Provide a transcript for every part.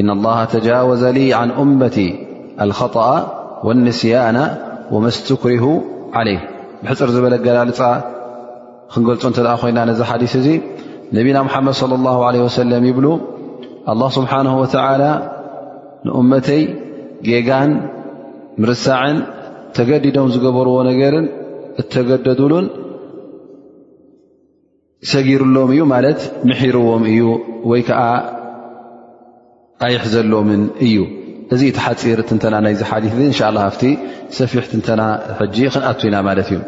እነ ላሃ ተጃወዘ ሊ ዓን እመቲ ኣልኸጣኣ ወንስያና ወመስትኩሪሁ ዓለይ ብሕፅር ዝበለ ገላልፃ ክንገልፆ እንተ ኮይና ነዚ ሓዲስ እዚ ነቢና ሙሓመድ ለ ላ ለ ወሰለም ይብሉ ኣላ ስብሓን ወተላ ንእመተይ ጌጋን ምርሳዕን ተገዲዶም ዝገበርዎ ነገርን እተገደዱሉን ሰጊርሎም እዩ ማለት ምሒርዎም እዩ ወይ ከዓ ኣይሕዘሎምን እዩ እዚ እቲ ሓፂር ትንተና ናይ ዝሓዲ እንሻ ላ ኣብቲ ሰፊሕ ትንተና ሕጂ ክንኣቱ ኢና ማለት እዩ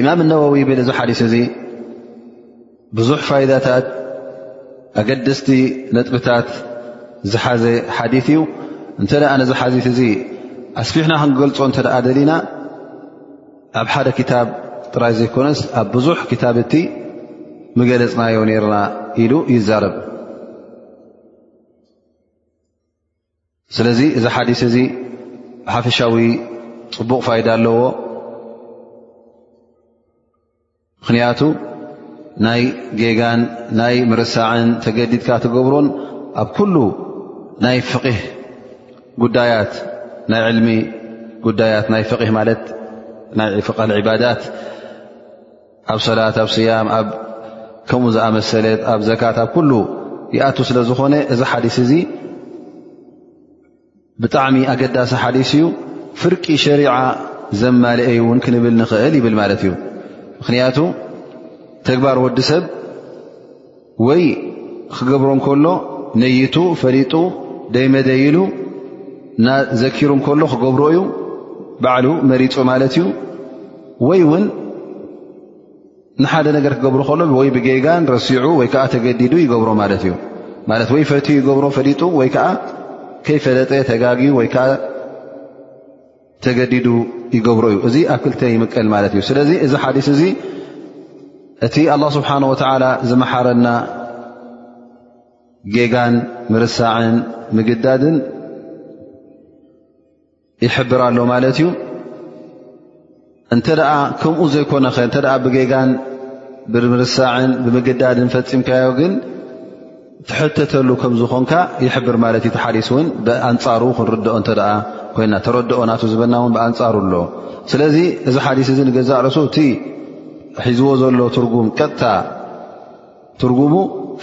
እማም እነወዊ ብል እዚ ሓዲስ እዚ ብዙሕ ፋይዳታት ኣገደስቲ ነጥብታት ዝሓዘ ሓዲ እዩ እንተ ነዚ ሓዲ እዚ ኣስፊሕና ክንገልፆ እተደኣ ደሊና ኣብ ሓደ ክታብ ጥራይ ዘይኮነስ ኣብ ብዙሕ ክታብቲ ምገለፅናዮ ነርና ኢሉ ይዛረብ ስለዚ እዚ ሓዲስ እዚ ሓፈሻዊ ፅቡቕ ፋይዳ ኣለዎ ምኽንያቱ ናይ ጌጋን ናይ ምርሳዕን ተገዲድካ ትገብሮን ኣብ ኩሉ ናይ ፍቂህ ጉዳያት ናይ ዕልሚ ጉዳያት ናይ ፍቂህ ማለት ናይ ፍቃ ዕባዳት ኣብ ሰላት ኣብ ስያም ኣብ ከምኡ ዝኣመሰለት ኣብ ዘካት ኣብ ኩሉ ይኣቱ ስለ ዝኾነ እዚ ሓዲስ እዚ ብጣዕሚ ኣገዳሲ ሓዲስ እዩ ፍርቂ ሸሪዓ ዘማልአ እውን ክንብል ንኽእል ይብል ማለት እዩ ምኽንያቱ ተግባር ወዲ ሰብ ወይ ክገብሮ እንከሎ ነይቱ ፈሊጡ ደይመደይሉ ናዘኪሩ እንከሎ ክገብሮ እዩ ባዕሉ መሪፁ ማለት እዩ ወይ እውን ንሓደ ነገር ክገብሩ ከሎ ወይ ብጌጋን ረሲዑ ወይ ከዓ ተገዲዱ ይገብሮ ማለት እዩ ማለት ወይ ፈትዩ ይገብሮ ፈሊጡ ወይ ከዓ ከይፈለጠ ተጋግዩ ወይ ከዓ ተገዲዱ ይገብሮ እዩ እዚ ኣብ ክልተ ይምቀል ማለት እዩ ስለዚ እዚ ሓዲስ እዚ እቲ ኣላ ስብሓን ወተዓላ ዝመሓረና ጌጋን ምርሳዕን ምግዳድን ይሕብር ኣሎ ማለት እዩ እንተ ደኣ ከምኡ ዘይኮነኸ እንተ ኣ ብጌጋን ብምርሳዕን ብምግዳድን ፈፂምካዮ ግን ትሕተተሉ ከም ዝኾንካ ይሕብር ማለት እዩ ተሓዲስ እውን ብኣንፃሩ ክንርድኦ እንተ ኮይና ተረድኦ ናቱ ዝበና እውን ብኣንፃሩ ኣሎ ስለዚ እዚ ሓዲስ እዚ ንገዛእ ርእሱ እቲ ሒዝዎ ዘሎ ትርጉም ቀጥታ ትርጉሙ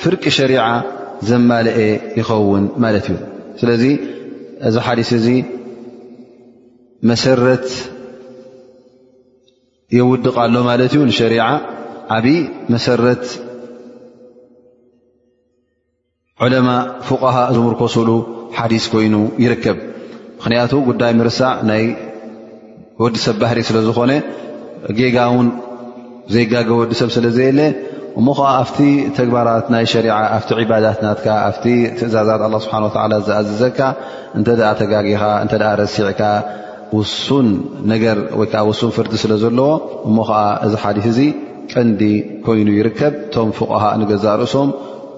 ፍርቂ ሸሪዓ ዘማልአ ይኸውን ማለት እዩ ስለዚ እዚ ሓዲስ እዚ መሰረት የውድቕ ኣሎ ማለት እዩ ንሸሪዓ ዓብይ መሰረት ዑለማ ፉቃሃ ዝምርኮስሉ ሓዲስ ኮይኑ ይርከብ ምክንያቱ ጉዳይ ምርሳዕ ናይ ወዲ ሰብ ባህሪ ስለ ዝኾነ ጌጋ ውን ዘይጋገ ወዲ ሰብ ስለ ዘየለ እሞ ከዓ ኣብቲ ተግባራት ናይ ሸሪዓ ኣብቲ ዕባዳት ናትካ ኣብቲ ትእዛዛት ኣላ ስብሓን ወተላ ዝኣዝዘካ እንተ ተጋጊኻ እንተ ረሲዕካ ውሱን ነገር ወይከዓ ውሱን ፍርዲ ስለ ዘለዎ እሞ ከዓ እዚ ሓዲስ እዚ ቀንዲ ኮይኑ ይርከብ እቶም ፉቃሃ ንገዛእ ርእሶም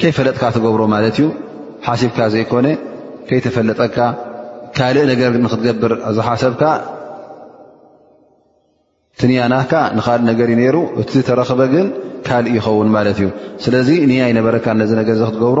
ከይፈለጥካ ትገብሮ ማለት እዩ ሓሲብካ ዘይኮነ ከይተፈለጠካ ካልእ ነገር ንክትገብር ዝሓሰብካ ትንያናካ ንካልእ ነገር ዩ ነይሩ እቲ ዝተረክበ ግን ካልእ ይኸውን ማለት እዩ ስለዚ ንያ ይነበረካ ነዚ ነገር ዚ ክትገብሮ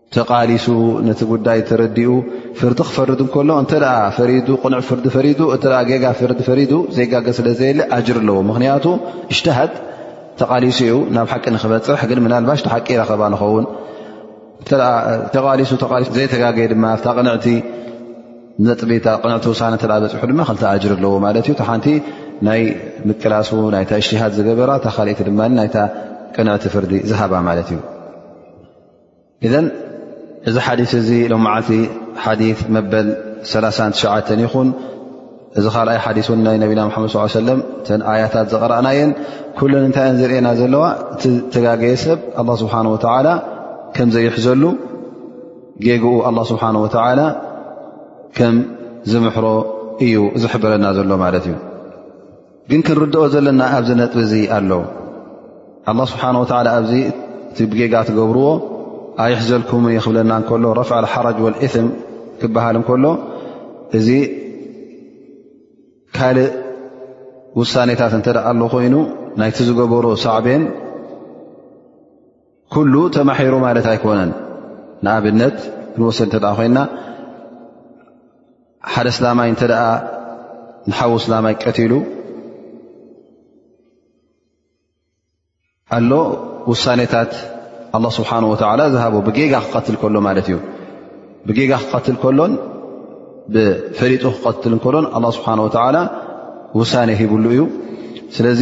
ተቓሊሱ ነቲ ጉዳይ ተረዲኡ ፍርዲ ክፈርድ እንከሎ እንተ ፈሪዱ ቅኑዕ ፍርዲ ፈሪዱ እተ ጌጋ ፍርዲ ፈሪዱ ዜጋገ ስለ ዘየለ ኣጅር ኣለዎ ምክንያቱ እጅትሃድ ተቓሊሱ ዩ ናብ ሓቂ ንክበፅሕ ግን ምናልባሽ ሓቂ ረኸባ ንኸውን ተቓሊሱ ተቃሊሱ ዘይተጋገ ድማ ኣብታ ቅንዕቲ ነጥቢታ ቅንዕቲ ውሳነ እተ በፅሑ ድማ ክልተ ኣጅር ኣለዎ ማለት እዩ ሓንቲ ናይ ምቅላሱ ናይ እጅትሃድ ዝገበራ እታ ካልእቲ ድማ ናይታ ቅንዕቲ ፍርዲ ዝሃባ ማለት እዩ እዘን እዚ ሓዲስ እዚ ሎም መዓልቲ ሓዲ መበል 39 ይኹን እዚ ካልኣይ ሓዲስ ን ናይ ነቢና ሓመድ ስ ሰለም እተን ኣያታት ዘቕረእናየን ኩለን እንታይ እየን ዝርእና ዘለዋ እቲ ተጋገየ ሰብ ኣላ ስብሓን ወተዓላ ከም ዘይሕዘሉ ጌግኡ ኣላ ስብሓን ወተዓላ ከም ዝምሕሮ እዩ ዝሕበረና ዘሎ ማለት እዩ ግን ክንርድኦ ዘለና ኣብዚ ነጥቢ እዚ ኣሎ ኣላ ስብሓን ወተላ ኣብዚ እቲ ብጌጋ ትገብርዎ ኣይሕዘልኩም ዩ ክብለና እንከሎ ረፍዕ ሓራጅ ወልእትም ክበሃል እንከሎ እዚ ካልእ ውሳኔታት እንተደኣ ኣሎ ኮይኑ ናይቲ ዝገበሮ ሳዕቤን ኩሉ ተማሒሩ ማለት ኣይኮነን ንኣብነት ክንወሰድ እንተ ኮይና ሓደ እስላማይ እንተ ንሓዉ እስላማይ ቀትሉ ኣሎ ውሳኔታት ኣላ ስብሓን ወተላ ዝሃቦ ብጌጋ ክቀትል ከሎ ማለት እዩ ብጌጋ ክቀትል ከሎን ብፈሊጡ ክቀትል ከሎን ኣላ ስብሓን ወተላ ውሳኔ ሂብሉ እዩ ስለዚ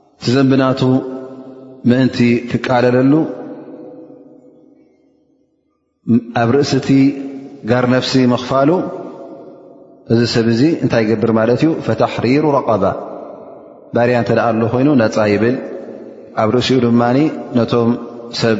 እቲ ዘንብናቱ ምእንቲ ክቃለለሉ ኣብ ርእሲ እቲ ጋር ነፍሲ ምኽፋሉ እዚ ሰብ እዚ እንታይ ይገብር ማለት እዩ ፈታሕሪሩ ረቐባ ባርያ እንተ ደኣ ኣሎ ኮይኑ ነፃ ይብል ኣብ ርእሲኡ ድማ ነቶም ሰብ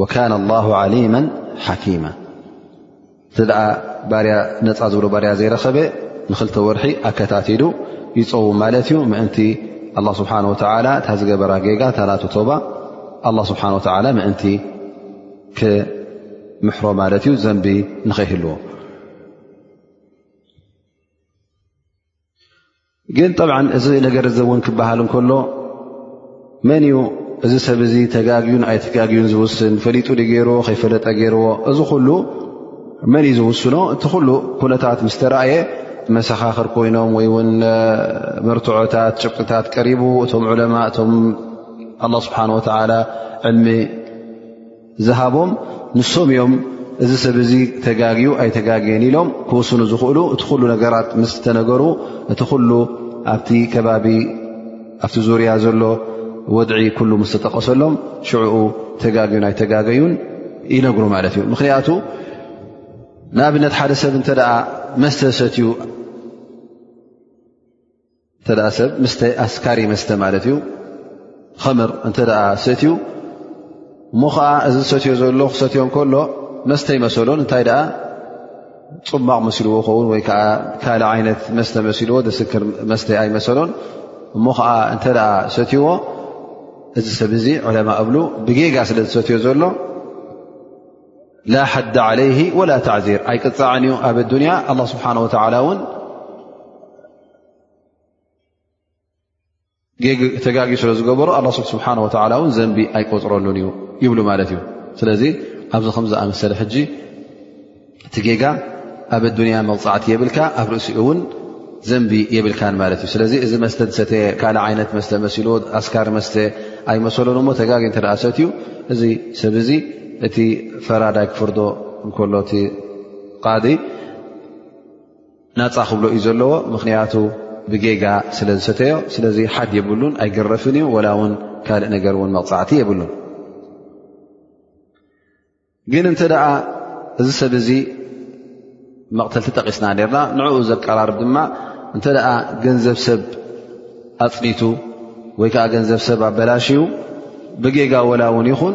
ወካነ ላሁ ዓሊማ ሓኪማ እተ ባርያ ነፃ ዝብሎ ባርያ ዘይረኸበ ንክልተ ወርሒ ኣከታትሉ ይፀውም ማለት እዩ ምእንቲ ኣላ ስብሓን ወተላ እታ ዝገበራ ጌጋ እታ ናቱ ቶባ ኣላ ስብሓን ወተላ ምእንቲ ክምሕሮ ማለት እዩ ዘንቢ ንኸይህልዎ ግን ጠብዓ እዚ ነገር እዚ እውን ክበሃል እንከሎ መን እዩ እዚ ሰብ እዚ ተጋግዩን ኣይተጋግዩን ዝውስን ፈሊጡ ዶ ገይርዎ ከይፈለጠ ገይርዎ እዚ ኩሉ መን እዩ ዝውስኖ እቲ ኩሉ ኩነታት ምስ ተረእየ መሰኻኽር ኮይኖም ወይ እውን መርትዖታት ጭብጥታት ቀሪቡ እቶም ዑለማ እቶም ኣላ ስብሓን ወተዓላ ዕልሚ ዝሃቦም ንሶም እዮም እዚ ሰብ እዚ ተጋግዩ ኣይተጋግየን ኢሎም ክውስኑ ዝኽእሉ እቲ ኩሉ ነገራት ምስ ተነገሩ እቲ ኩሉ ኣብቲ ከባቢ ኣብቲ ዙርያ ዘሎ ወድዒ ኩሉ ምስ ተጠቐሰሎም ሽዕኡ ተጋግዩን ኣይተጋገዩን ይነግሩ ማለት እዩ ምኽንያቱ ንኣብነት ሓደ ሰብ እንተ ደኣ መስተ ሰትዩ እተ ሰብ ምስ ኣስካሪ መስተ ማለት እዩ ኸምር እንተ ሰትዩ እሞ ከዓ እዚ ዝሰትዮ ዘሎ ክሰትዮ ከሎ መስተ ይመሰሉን እንታይ ደኣ ፅማቕ መስልዎ ኸውን ወይ ከዓ ካልእ ዓይነት መስተ መሲልዎ ዘስክር መስተ ኣይመሰሉን እሞ ከዓ እንተ ሰትይዎ እዚ ሰብ እዚ ዕለማ እብሉ ብጌጋ ስለ ዝሰትዮ ዘሎ ላ ሓዲ ዓለይ ወላ ተዕዚር ኣይቅፃዕን እዩ ኣብ ኣዱንያ ኣላ ስብሓን ወተላ እውን ተጋጊ ስለ ዝገበሩ ኣላ ስብሓን ወላ እውን ዘንቢ ኣይቆፅረሉን እዩ ይብሉ ማለት እዩ ስለዚ ኣብዚ ከምዝኣመሰለ ሕጂ እቲ ጌጋ ኣብ ኣዱንያ መቕፃዕቲ የብልካ ኣብ ርእሲ እውን ዘንቢ የብልካን ማለት እዩ ስለዚ እዚ መስተ ዝሰተ ካልእ ዓይነት መስተ መሲሉ ኣስካሪ መስተ ኣይመሰሉን እሞ ተጋጊ እንተደኣሰት እዩ እዚ ሰብ እዚ እቲ ፈራዳይ ክፍርዶ እንከሎ እቲ ቃዲ ናፃ ክብሎ እዩ ዘለዎ ምክንያቱ ብጌጋ ስለ ዝሰተዮ ስለዚ ሓድ የብሉን ኣይግረፍን እዩ ወላ እውን ካልእ ነገር እውን መቕፃዕቲ የብሉን ግን እንተ ደኣ እዚ ሰብ እዚ መቕተልቲ ጠቂስና ነርና ንዕኡ ዘቀራርብ ድማ እንተ ደኣ ገንዘብ ሰብ ኣፅኒቱ ወይ ከዓ ገንዘብ ሰብ ኣበላሽዩ ብጌጋ ወላ እውን ይኹን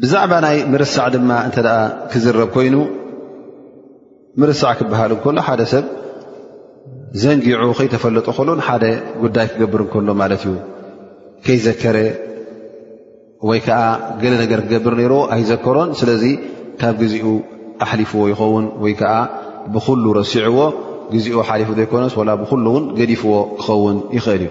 ብዛዕባ ናይ ምርሳዕ ድማ እንተ ክዝረብ ኮይኑ ምርሳዕ ክበሃል እንከሎ ሓደ ሰብ ዘንጊዑ ከይተፈለጦ ከሎ ሓደ ጉዳይ ክገብር እንከሎ ማለት እዩ ከይዘከረ ወይ ከዓ ገለ ነገር ክገብር ነይሮ ኣይዘከሮን ስለዚ ካብ ግዜኡ ኣሕሊፍዎ ይኸውን ወይ ከዓ ብኩሉ ረሲዕዎ ግዜኡ ሓሊፉ ዘይኮነስ ላ ብኩሉ እውን ገዲፍዎ ክኸውን ይኽእል እዩ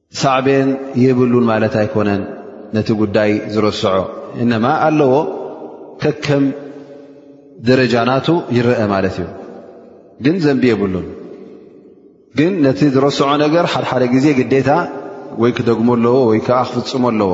ሳዕቤን የብሉን ማለት ኣይኮነን ነቲ ጉዳይ ዝረስዖ እነማ ኣለዎ ከከም ደረጃ ናቱ ይረአ ማለት እዩ ግን ዘንቢ የብሉን ግን ነቲ ዝረስዖ ነገር ሓደሓደ ግዜ ግዴታ ወይ ክደግሞ ኣለዎ ወይ ከዓ ክፍፅሞ ኣለዎ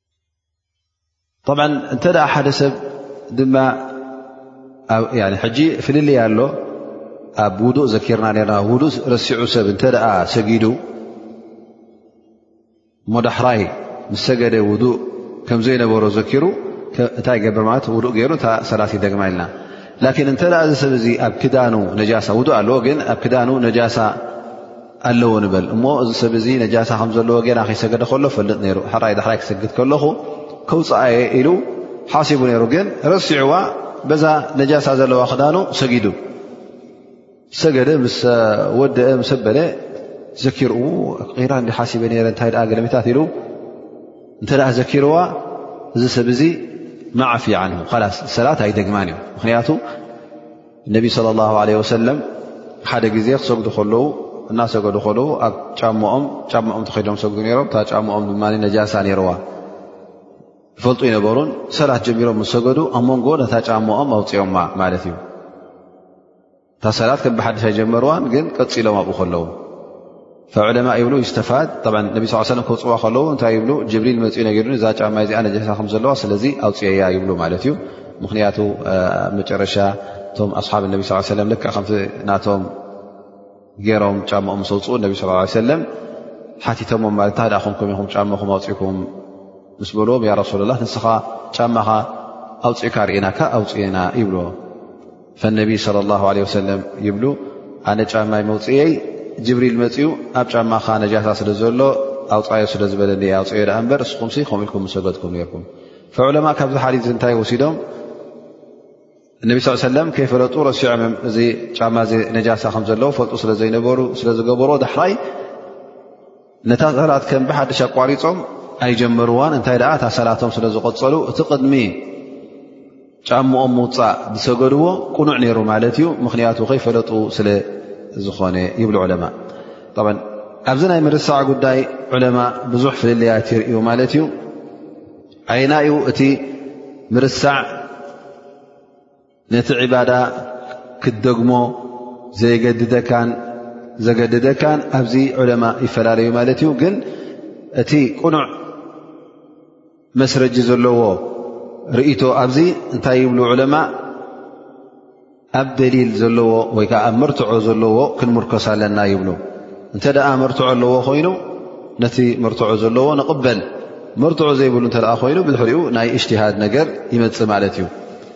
ብ እንተ ሓደ ሰብ ድማ ሕጂ ፍልልያ ኣሎ ኣብ ውዱእ ዘኪርና ና ውዱእ ረሲዑ ሰብ እንተ ሰጊዱ ሞዳሕራይ ምስ ሰገደ ውዱእ ከም ዘይነበሮ ዘኪሩ እታይ ገብር ማለት ውዱእ ገይሩ እታ ሰላት ይደግማ ኢልና ላን እንተ እዚ ሰብ እዚ ኣብ ክዳኑ ነጃሳ ውዱእ ኣለዎ ግን ኣብ ክዳኑ ነጃሳ ኣለዎ ንበል እሞ እዚ ሰብ እዚ ነጃሳ ከም ዘለዎ ገና ከይሰገደ ከሎ ፈልጥ ነይሩ ሕራይ ዳሕራይ ክሰግድ ከለኹ ከውፅኣየ ኢሉ ሓሲቡ ነይሩ ግን ረሲዕዋ በዛ ነጃሳ ዘለዋ ክዳኑ ሰጊዱ ሰገደ ምስ ወደአ ምስ በለ ዘኪር ራ እ ሓሲበ ረ እንታይ ደ ገለሚታት ኢሉ እንተ ዘኪርዋ እዚ ሰብ እዚ ማዓፊ ን ላስ ሰላት ኣይደግማን እዩ ምክንያቱ ነቢ صለ ላه ለ ወሰለም ሓደ ግዜ ክሰግዱ ከለዉ እናሰገዱ ከለዉ ኣብ ጫሞኦም ጫሞኦም ተኸዶም ሰግዱ ነሮም እታ ጫሞኦም ድማ ነጃሳ ነይርዋ ይፈልጡ ይነበሩን ሰላት ጀሚሮም ዝሰገዱ ኣብ መንጎ ነታ ጫሞኦም ኣውፅኦማ ማለት እዩ እታ ሰላት ከም ብሓደሻ ጀመርዋን ግን ቀፂሎም ኣብኡ ከለዉ ዕለማ ይብሉ ዩስተፋድ ነቢ ስ ሰለም ክውፅዋ ከለዉ እንታይ ይብሉ ጅብሪል መፅኡ ነጊሩኒ እዛ ጫማ እዚኣ ነጀሳ ከም ዘለዋ ስለዚ ኣውፅኤያ ይብሉ ማለት እዩ ምኽንያቱ መጨረሻ እቶም ኣስሓብ ነቢ ስ ሰለም ልክዕ ከምቲ ናቶም ገይሮም ጫማኦም ምስ ኣውፅኡ ነቢ ስ ሰለም ሓቲቶሞም ማለት እታ ዳእኹምኩም ኢኹም ጫማኹም ኣውፅእኩም ምስ በልዎም ያ ረሱሉላ ንስኻ ጫማኻ ኣውፅእካ ርእናካ ኣውፅእና ይብልዎ ፈነቢ صለ ላه ለ ወሰለም ይብሉ ኣነ ጫማይ መውፅየይ ጅብሪል መፅኡ ኣብ ጫማኻ ነጃሳ ስለ ዘሎ ኣውፃዮ ስለ ዝበለኒ ኣውፅዮ ዳኣ እምበር እስኹም ከምኡ ኢልኩም ሰገድኩም ነርኩም ፈዑለማ ካብዚ ሓዲት እንታይ ወሲዶም እነቢ ስ ሰለም ከይፈለጡ ረሲዖም እዚ ጫማ ነጃሳ ከም ዘለዎ ፈልጡ ስለ ዘይነበሩ ስለ ዝገበርዎ ዳሕራይ ነታ ሰላት ከም ብሓድሽ ኣቋሪፆም ኣይጀመርዋን እንታይ ደኣ እታ ሰላቶም ስለ ዝቐፀሉ እቲ ቅድሚ ጫምኦም ምውፃእ ዝሰገድዎ ቅኑዕ ነይሩ ማለት እዩ ምኽንያቱ ከይፈለጡ ስለ ዝኾነ ይብሉ ዕለማ ኣብዚ ናይ ምርሳዕ ጉዳይ ዕለማ ብዙሕ ፍልልያት ይርእዩ ማለት እዩ ዓይና እዩ እቲ ምርሳዕ ነቲ ዕባዳ ክትደግሞ ዘየገድደካን ዘገድደካን ኣብዚ ዑለማ ይፈላለዩ ማለት እዩ ግን እቲ ቁኑዕ መስረጂ ዘለዎ ርእቶ ኣብዚ እንታይ ይብሉ ዑለማ ኣብ ደሊል ዘለዎ ወይ ከዓ ኣብ መርትዖ ዘለዎ ክንምርከስ ኣለና ይብሉ እንተ ደኣ መርትዖ ኣለዎ ኮይኑ ነቲ መርትዖ ዘለዎ ንቕበል መርትዖ ዘይብሉ እተ ኮይኑ ብድሕሪኡ ናይ እጅትሃድ ነገር ይመፅእ ማለት እዩ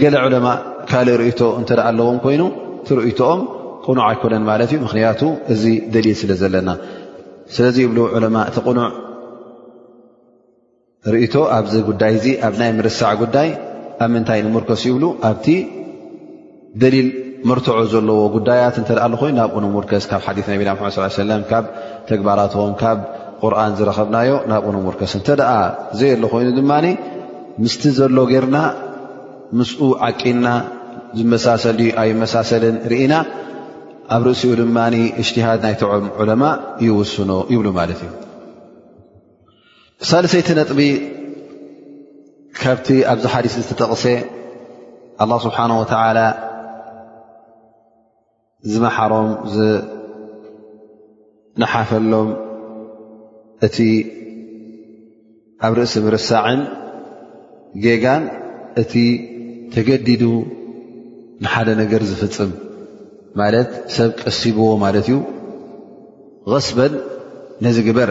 ገለ ዑለማ ካልእ ርእቶ እንተ ኣለዎም ኮይኑ እቲ ርእቶኦም ቅኑዕ ኣይኮነን ማለት እዩ ምክንያቱ እዚ ደሊል ስለ ዘለና ስለዚ ይብሉ ዑለማ እቲ ቅኑዕ ርእቶ ኣብዚ ጉዳይ እዚ ኣብ ናይ ምርሳዕ ጉዳይ ኣብ ምንታይ ንምርከስ ይብሉ ኣብቲ ደሊል መርትዖ ዘለዎ ጉዳያት እንተ ኣሉ ኮይኑ ናብኡ ንምርከስ ካብ ሓዲ ነቢና መድ ስ ሰለም ካብ ተግባራትዎም ካብ ቁርን ዝረኸብናዮ ናብኡ ንምርከስ እንተ ደኣ ዘየሎ ኮይኑ ድማ ምስቲ ዘሎ ጌርና ምስኡ ዓቂና ዝመሳሰል ዩ ኣይመሳሰልን ርኢና ኣብ ርእሲኡ ድማ እጅትሃድ ናይትዖም ዑለማ ይውስኖ ይብሉ ማለት እዩ ሳልሰይቲ ነጥቢ ካብቲ ኣብዚ ሓዲስ ዝተጠቕሰ ኣላ ስብሓን ወተላ ዝመሓሮም ዝነሓፈሎም እቲ ኣብ ርእሲ ምርሳዕን ጌጋን እቲ ተገዲዱ ንሓደ ነገር ዝፍፅም ማለት ሰብ ቀሲብዎ ማለት እዩ غስበን ነዚ ግበር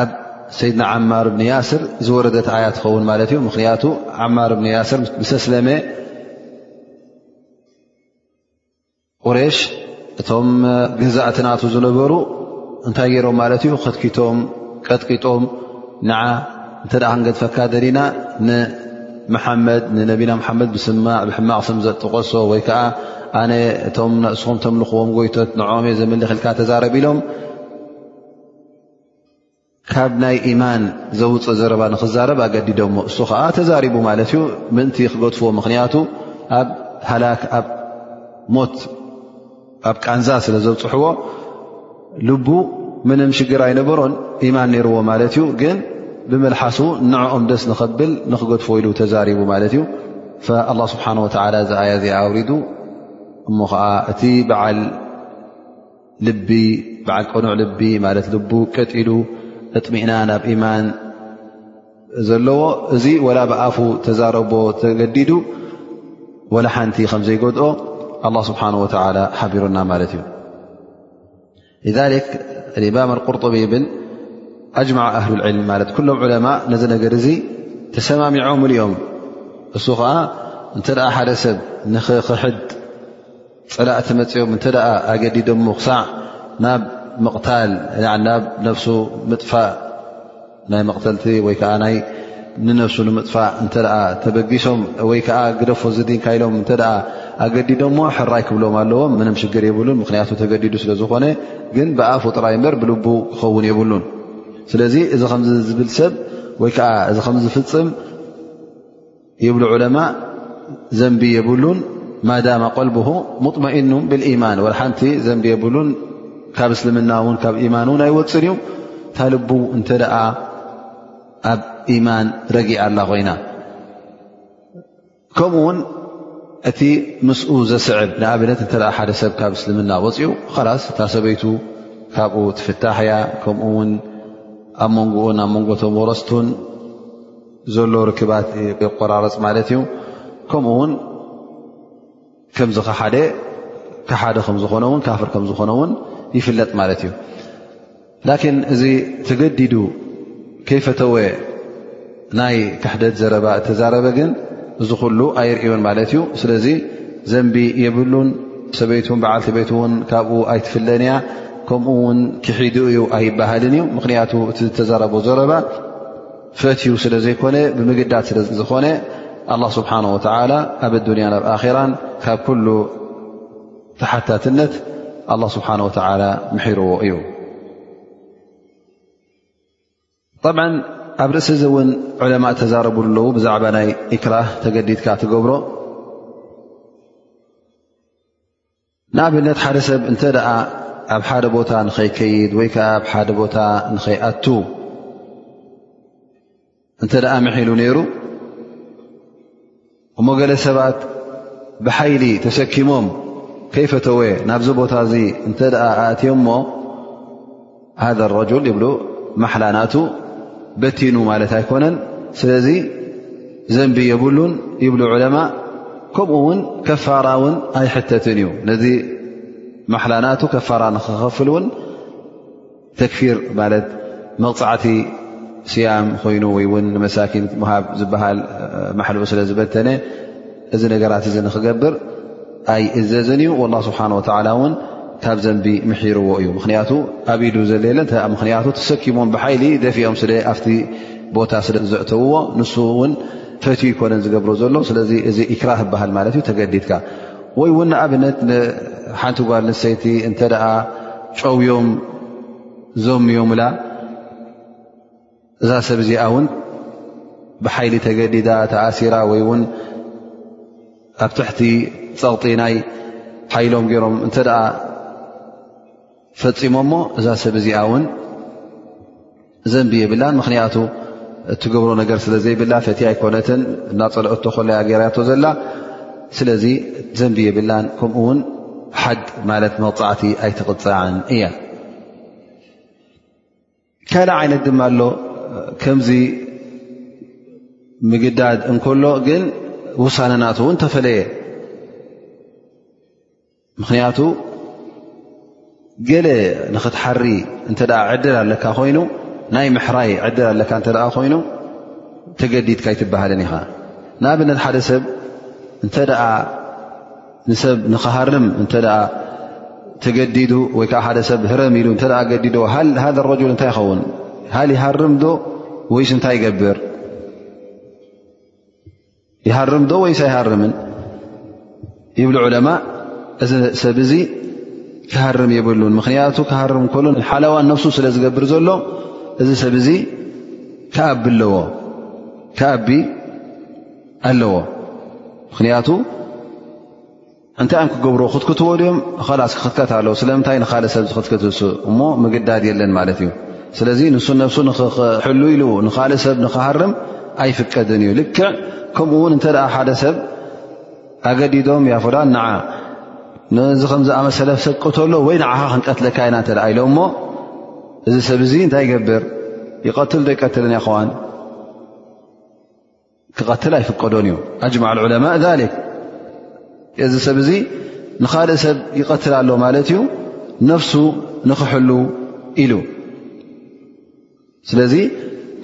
ኣብ ሰይድና ዓማር እብኒ ያስር ዝወረደት ኣያ ትኸውን ማለት እዩ ምክንያቱ ዓማር እብኒ ያስር ምሰስለመ ቁሬሽ እቶም ገዛእቲ ናቱ ዝነበሩ እንታይ ገይሮም ማለት እዩ ከትኪቶም ቀጥቂጦም ንዓ እንተ ክንገድፈካ ደሊና ንመሓመድ ንነቢና ሓመድ ብስማዕ ብሕማቕ ስም ዘጠቀሶ ወይ ከዓ ኣነ እቶም ነእስኹም ተምልኽዎም ጎይቶት ንዖም እየ ዘምልኽ ኢልካ ተዛረቢ ኢሎም ካብ ናይ ኢማን ዘውፅእ ዘረባ ንክዛረብ ኣገዲዶሞ እሱ ከዓ ተዛሪቡ ማለት እዩ ምእንቲ ክገድፍዎ ምክንያቱ ኣብ ሃላክ ኣብ ሞት ኣብ ቃንዛ ስለ ዘብፅሕዎ ልቡ ምንም ሽግር ኣይነበሮን ኢማን ነይርዎ ማለት እዩ ግን ብምልሓሱ ንዕኦም ደስ ንከብል ንክገድፎ ኢሉ ተዛሪቡ ማለት እዩ ኣላ ስብሓን ወተላ እዚኣያ እዚኣ ኣውሪዱ እሞ ከዓ እቲ በዓል ልቢ በዓል ቅኑዕ ልቢ ማለት ልቡ ቀጢሉ እጥሚእና ናብ ኢማን ዘለዎ እዚ ወላ ብኣፉ ተዛረቦ ተገዲዱ ወላ ሓንቲ ከም ዘይጎድኦ ኣላ ስብሓን ወተላ ሓቢሩና ማለት እዩ ልማም ኣቁርጡቢ ይብል ኣጅማዓ ኣህሉ ልዕልሚ ማለት ኩሎም ዑለማ ነዚ ነገር እዚ ተሰማሚዖምሉ እዮም እሱ ከዓ እንተ ሓደ ሰብ ንክክሕድ ፀላእቲ መፅኦም እንተ ኣገዲዶሞ ክሳዕ ናብ ምቕታል ናብ ነፍሱ ምጥፋእ ናይ መቕተልቲ ወይ ከዓ ናይ ንነፍሱ ንምጥፋእ እንተ ተበጊሶም ወይ ከዓ ግደፎ ዝድንካ ኢሎም እተ ኣገዲዶሞ ሕራይ ክብሎም ኣለዎም ምንም ሽግር የብሉን ምክንያቱ ተገዲዱ ስለ ዝኾነ ግን ብኣፉ ጥራይ እምበር ብልቡ ክኸውን የብሉን ስለዚ እዚ ከምዚ ዝብል ሰብ ወይ ከዓ እዚ ከምዝፍፅም ይብሉ ዑለማء ዘንቢ የብሉን ማዳማ ቀልቡ ሙطመኢኑ ብልኢማን ሓንቲ ዘንቢ የብሉን ካብ እስልምና ን ካብ ኢማን ን ኣይወፅን እዩ ታልቡ እንተ ደኣ ኣብ ኢማን ረጊኣ ኣላ ኮይና ከምኡ ውን እቲ ምስኡ ዘስዕብ ንኣብነት እተ ሓደ ሰብ ካብ እስልምና ወፅኡ ላስ እታ ሰበይቱ ካብኡ ትፍታሕ እያ ከምኡ ውን ኣብ መንጎኡን ኣብ መንጎቶም ወረስቱን ዘሎ ርክባት ቆራረፅ ማለት እዩ ከምኡ ውን ከምዚ ሓደ ካሓደ ከምዝኾነ ውን ካፍር ከምዝኾነ ውን ይፍለጥ ማለት እዩ ላኪን እዚ ተገዲዱ ከይፈተወ ናይ ክሕደት ዘረባ እተዛረበ ግን እዚ ኩሉ ኣይርእዮን ማለት እዩ ስለዚ ዘንቢ የብሉን ሰበይት ን በዓልቲ ቤት ውን ካብኡ ኣይትፍለን እያ ከምኡ ውን ክሒዱ እዩ ኣይበሃልን እዩ ምክንያቱ እቲ ዝተዛረቦ ዘረባ ፈትዩ ስለ ዘይኮነ ብምግዳድ ስለ ዝኾነ ኣላ ስብሓን ወተላ ኣብ ኣዱንያን ኣብ ኣራን ካብ ኩሉ ተሓታትነት ኣላ ስብሓን ወተላ ምሒርዎ እዩ ጠብዓ ኣብ ርእሲ እዚ እውን ዕለማ እተዛረብሉ ኣለዉ ብዛዕባ ናይ ኢክራህ ተገዲድካ ትገብሮ ንኣብነት ሓደ ሰብ እንተ ደኣ ኣብ ሓደ ቦታ ንኸይከይድ ወይ ከዓ ኣብ ሓደ ቦታ ንኸይኣቱ እንተ ደኣ ምሒሉ ነይሩ እሞ ገለ ሰባት ብሓይሊ ተሰኪሞም ከይፈተወ ናብዚ ቦታ እዚ እንተ ደኣ ኣእትዮምሞ ሃذ ረጅል ይብሉ ማሓላ ናቱ በቲኑ ማለት ኣይኮነን ስለዚ ዘንቢ የብሉን ይብሉ ዑለማ ከምኡ ውን ከፋራ ውን ኣይሕተትን እዩ ነዚ ማሓላ ናቱ ከፋራ ንክኸፍል ውን ተክፊር ማለት መቕፃዕቲ ስያም ኮይኑ ወይ ውን ንመሳኪን ሃብ ዝበሃል ማሓልኡ ስለ ዝበተነ እዚ ነገራት እዚ ንክገብር ኣይእዘዝን እዩ ላ ስብሓን ወተላ እውን ካብ ዘንቢ ምሒርዎ እዩ ምክንያቱ ኣብ ኢዱ ዘለ የለን ምክንያቱ ተሰኪሞም ብሓይሊ ደፊኦም ስለ ኣብቲ ቦታ ስለ ዘእተውዎ ንሱ እውን ፈትዩ ይኮነን ዝገብሮ ዘሎ ስለዚ እዚ ኢክራህ ይበሃል ማለት እዩ ተገዲድካ ወይ እውን ንኣብነት ሓንቲ ጓል ንሰይቲ እንተ ጨውዮም ዞምዮምላ እዛ ሰብ እዚኣ ውን ብሓይሊ ተገዲዳ ተኣሲራ ወይ ውን ኣብ ትሕቲ ፀቕጢ ናይ ሓይሎም ገይሮም እንተ ፈፂሞ ሞ እዛ ሰብ እዚኣ ውን ዘንቢ የብላ ምክንያቱ እትገብሮ ነገር ስለ ዘይብላ ፈትያ ኣይኮነትን እናፀልኦቶ ኮለያ ገይራቶ ዘላ ስለዚ ዘንቢ የብላን ከምኡ ውን ሓድ ማለት መቕፃዕቲ ኣይትቕፃዕን እያ ካልእ ዓይነት ድማ ኣሎ ከምዚ ምግዳድ እንከሎ ግን ውሳነናት እውን ተፈለየ ምኽንያቱ ገለ ንኽትሓሪ እንተ ዕድል ኣለካ ኮይኑ ናይ ምሕራይ ዕድል ኣለካ እተ ኮይኑ ተገዲድካ ኣይትበሃልን ኢኻ ንኣብነት ሓደ ሰብ እተ ንሰብ ንክሃርም እተ ተገዲዱ ወይ ከዓ ሓደ ሰብ ህረም ኢሉ እተ ገዲዶ ሃ ረል እንታይ ይኸውን ሃል ይሃርም ዶ ወይስ እንታይ ይገብር ይሃርም ዶ ወይስ ኣይሃርምን ይብሉ ዕለማ እዚ ሰብ እዚ ክሃርም የብሉን ምክንያቱ ክሃርም ከሎ ሓላዋን ነፍሱ ስለ ዝገብር ዘሎ እዚ ሰብ እዚ ክኣቢ ኣለዎ ክኣቢ ኣለዎ ምኽንያቱ እንታይ እዮም ክገብርዎ ክትክትዎ ድኦም ላስ ክኽትከት ኣለዎ ስለምንታይ ንካልእ ሰብ ዝኽትክት ሱ እሞ ምግዳድ የለን ማለት እዩ ስለዚ ንሱ ነብሱ ንክሕሉ ኢሉ ንካልእ ሰብ ንክሃርም ኣይፍቀድን እዩ ልክዕ ከምኡ ውን እንተ ሓደ ሰብ ኣገዲዶም ያፍዳ ንዓ ንዚ ከምዝኣመሰለ ሰብ ቅተሎ ወይ ንዓኻ ክንቀትለካ ኢና እተ ኢሎ እሞ እዚ ሰብ እዚ እንታይ ይገብር ይቀትል ዶ ኣይቀትልን ይኸዋን ክቐትል ኣይፍቀዶን እዩ ኣጅማዕ ዑለማእ ዛሊክ እዚ ሰብ እዚ ንኻልእ ሰብ ይቐትል ኣሎ ማለት እዩ ነፍሱ ንኽሕሉ ኢሉ ስለዚ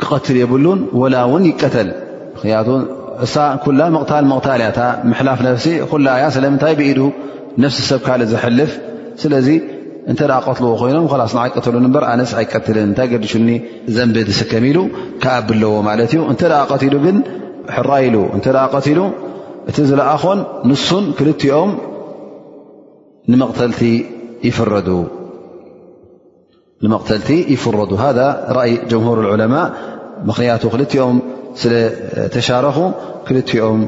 ክቐትል የብሉን ወላ እውን ይቀተል ምክንያቱ እሳ ኩላ ምቕታል ምቕታል እያ እታ ምሕላፍ ነፍሲ ኩላ እያ ስለምንታይ ብኢዱ ነፍሲ ሰብ ካልእ ዘሕልፍ ስለዚ እንተ ቐትልዎ ኮይኖም ላስ ንዓይ ቀተሉን እምበር ኣነስ ኣይቀትልን እንታይ ገድሹኒ ዘንቢ ዝስከም ኢሉ ክኣብ ኣለዎ ማለት እዩ እንተ ቀትሉ ግን ሕራ ኢሉ እንተ ቀትሉ እቲ ዝለኣኾን ንሱን ክልቲኦም ንመቕተልቲ ይፍረዱ ሃ ራእይ ጀምሁር ዑለማ ምኽንያቱ ክልቲኦም ስለ ተሻረኹ ክልቲኦም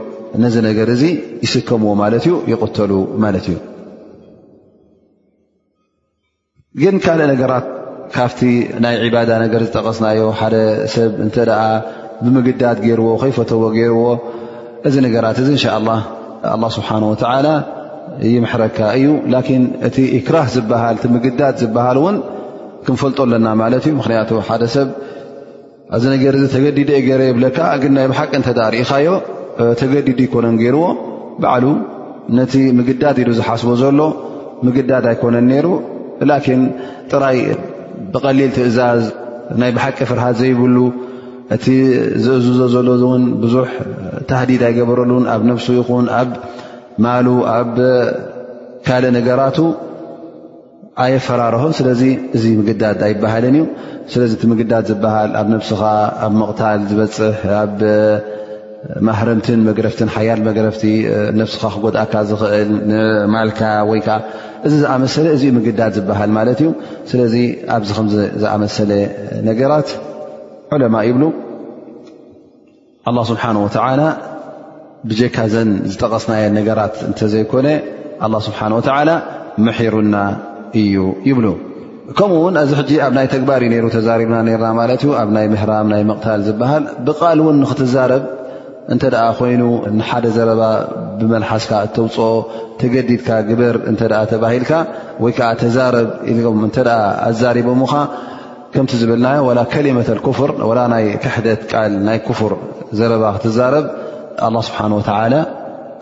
ነዚ ነገር እዚ ይስከምዎ ማለት እዩ ይቕተሉ ማለት እዩ ግን ካልእ ነገራት ካብቲ ናይ ዒባዳ ነገር ዝጠቐስናዮ ሓደ ሰብ እንተ ደኣ ብምግዳድ ገይርዎ ከይፈተዎ ገይርዎ እዚ ነገራት እዚ እንሻ ላ ኣላ ስብሓን ወተዓላ ይምሕረካ እዩ ላኪን እቲ ኢክራህ ዝበሃል እቲ ምግዳድ ዝበሃል እውን ክንፈልጦ ኣለና ማለት እዩ ምክንያቱ ሓደ ሰብ ኣዚ ነገር እዚ ተገዲደ የ ገረ የብለካ ግን ናይ ብሓቂ እንተ ርእኻዮ ተገዲዱ ኣይኮነን ገይርዎ ባዕሉ ነቲ ምግዳድ ኢሉ ዝሓስቦ ዘሎ ምግዳድ ኣይኮነን ነይሩ ላኪን ጥራይ ብቐሊል ትእዛዝ ናይ ብሓቂ ፍርሃት ዘይብሉ እቲ ዝእዝዞ ዘሎ እውን ብዙሕ ታህዲድ ኣይገበረሉን ኣብ ነፍሱ ይኹን ኣብ ማሉ ኣብ ካልእ ነገራቱ ኣየፈራርሆን ስለዚ እዚ ምግዳድ ኣይበሃልን እዩ ስለዚ እቲ ምግዳድ ዝበሃል ኣብ ነብስኻ ኣብ ምቕታል ዝበፅሕ ኣብ ማህረምትን መግረፍትን ሓያል መግረፍቲ ነብስኻ ክጎድእካ ዝኽእል ንማልካ ወይከዓ እዚ ዝኣመሰለ እዚ ምግዳድ ዝበሃል ማለት እዩ ስለዚ ኣብዚ ከምዚ ዝኣመሰለ ነገራት ዕለማ ይብሉ ኣላ ስብሓን ወተላ ብጀካ ዘን ዝጠቐስናየን ነገራት እንተዘይኮነ ኣላ ስብሓን ወተላ ምሒሩና እዩ ይብሉ ከምኡ ውን ኣዚ ሕጂ ኣብ ናይ ተግባር እዩ ነይሩ ተዛሪብና ነርና ማለት እዩ ኣብ ናይ ምህራም ናይ ምቕታል ዝበሃል ብቃል እውን ንክትዛረብ እንተ ደኣ ኮይኑ ንሓደ ዘረባ ብመልሓስካ እተውፅኦ ተገዲድካ ግበር እንተ ተባሂልካ ወይ ከዓ ተዛረብ ኢም እተ ኣዛሪቦምኻ ከምቲ ዝበልናዮ ዋላ ከሊመተ ኩፍር ዋላ ናይ ክሕደት ቃል ናይ ኩፍር ዘረባ ክትዛረብ ኣላ ስብሓን ወተዓላ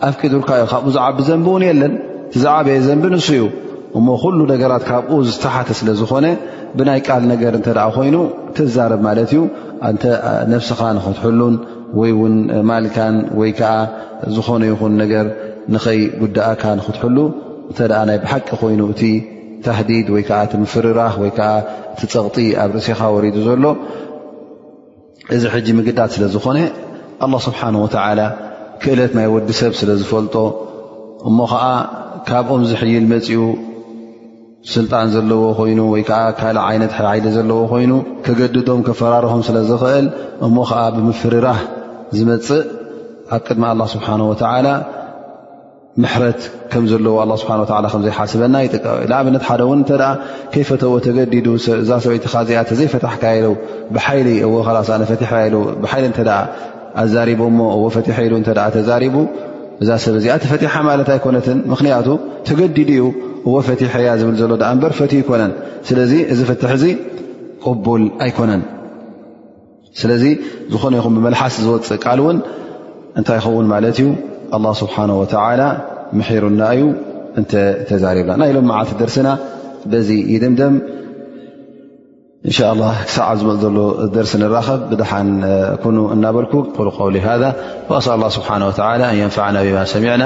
ኣፍቂዱልካ ዩ ካብኡ ዝዓቢ ዘንቢ እውን የለን እቲ ዝዓበየ ዘንቢ ንሱ እዩ እሞ ኩሉ ነገራት ካብኡ ዝተሓተ ስለ ዝኾነ ብናይ ቃል ነገር እንተ ኮይኑ ትዛረብ ማለት እዩ እንተ ነፍስኻ ንኸትሕሉን ወይ እውን ማልካን ወይ ከዓ ዝኾነ ይኹን ነገር ንኸይ ጉዳእካ ንኽትሕሉ እንተ ናይ ብሓቂ ኮይኑ እቲ ታህዲድ ወይ ከዓ እቲ ምፍርራህ ወይ ከዓ እቲ ፀቕጢ ኣብ ርእሲኻ ወሪዱ ዘሎ እዚ ሕጂ ምግዳድ ስለ ዝኾነ ኣላ ስብሓን ወተዓላ ክእለት ናይ ወዲ ሰብ ስለ ዝፈልጦ እሞ ከዓ ካብኦም ዝሕይል መፂኡ ስልጣን ዘለዎ ኮይኑ ወይ ከዓ ካልእ ዓይነት ሓይሊ ዘለዎ ኮይኑ ከገድዶም ከፈራርሆም ስለ ዝኽእል እሞ ከዓ ብምፍርራህ ዝመፅእ ኣብ ቅድሚ ኣላ ስብሓን ወተዓላ ምሕረት ከም ዘለዎ ኣላ ስብሓን ወላ ከም ዘይሓስበና ይጥቀ ንኣብነት ሓደ እውን እተ ከይፈተዎ ተገዲዱ እዛ ሰበይቲ ካዚኣ ተዘይፈታሕካ ኢሉ ብሓይሊ እዎ ካላሳ ነፈትሐ ኢሉ ብሓይሊ እተ ኣዛሪቦ እሞ እዎ ፈትሐ ኢሉ እተ ተዛሪቡ እዛ ሰብ እዚኣ ተፈትሓ ማለት ኣይኮነትን ምኽንያቱ ተገዲዱ እዩ እዎ ፈትሐ እያ ዝብል ዘሎ ኣ እምበር ፈት ይኮነን ስለዚ እዚ ፍትሕ እዚ ቅቡል ኣይኮነን ስለዚ ዝኾነ ይኹም ብመልሓስ ዝወፅእ ቃል እውን እንታይ ይኸውን ማለት እዩ ኣላ ስብሓን ወተላ ምሒሩና እዩ እንተ ተዛሪብና ናይ ኢሎም መዓልቲ ደርስና በዚ ይድምደም እንሻ ላ ክሳዓ ዝመፅ ዘሎ ደርሲ ንራኸብ ብድሓን ኩኑ እናበልኩ ቁሉ ቀውሊ ሃ ኣስኣል ላ ስብሓን ወላ ኣን የንፋዕና ብማ ሰሚዕና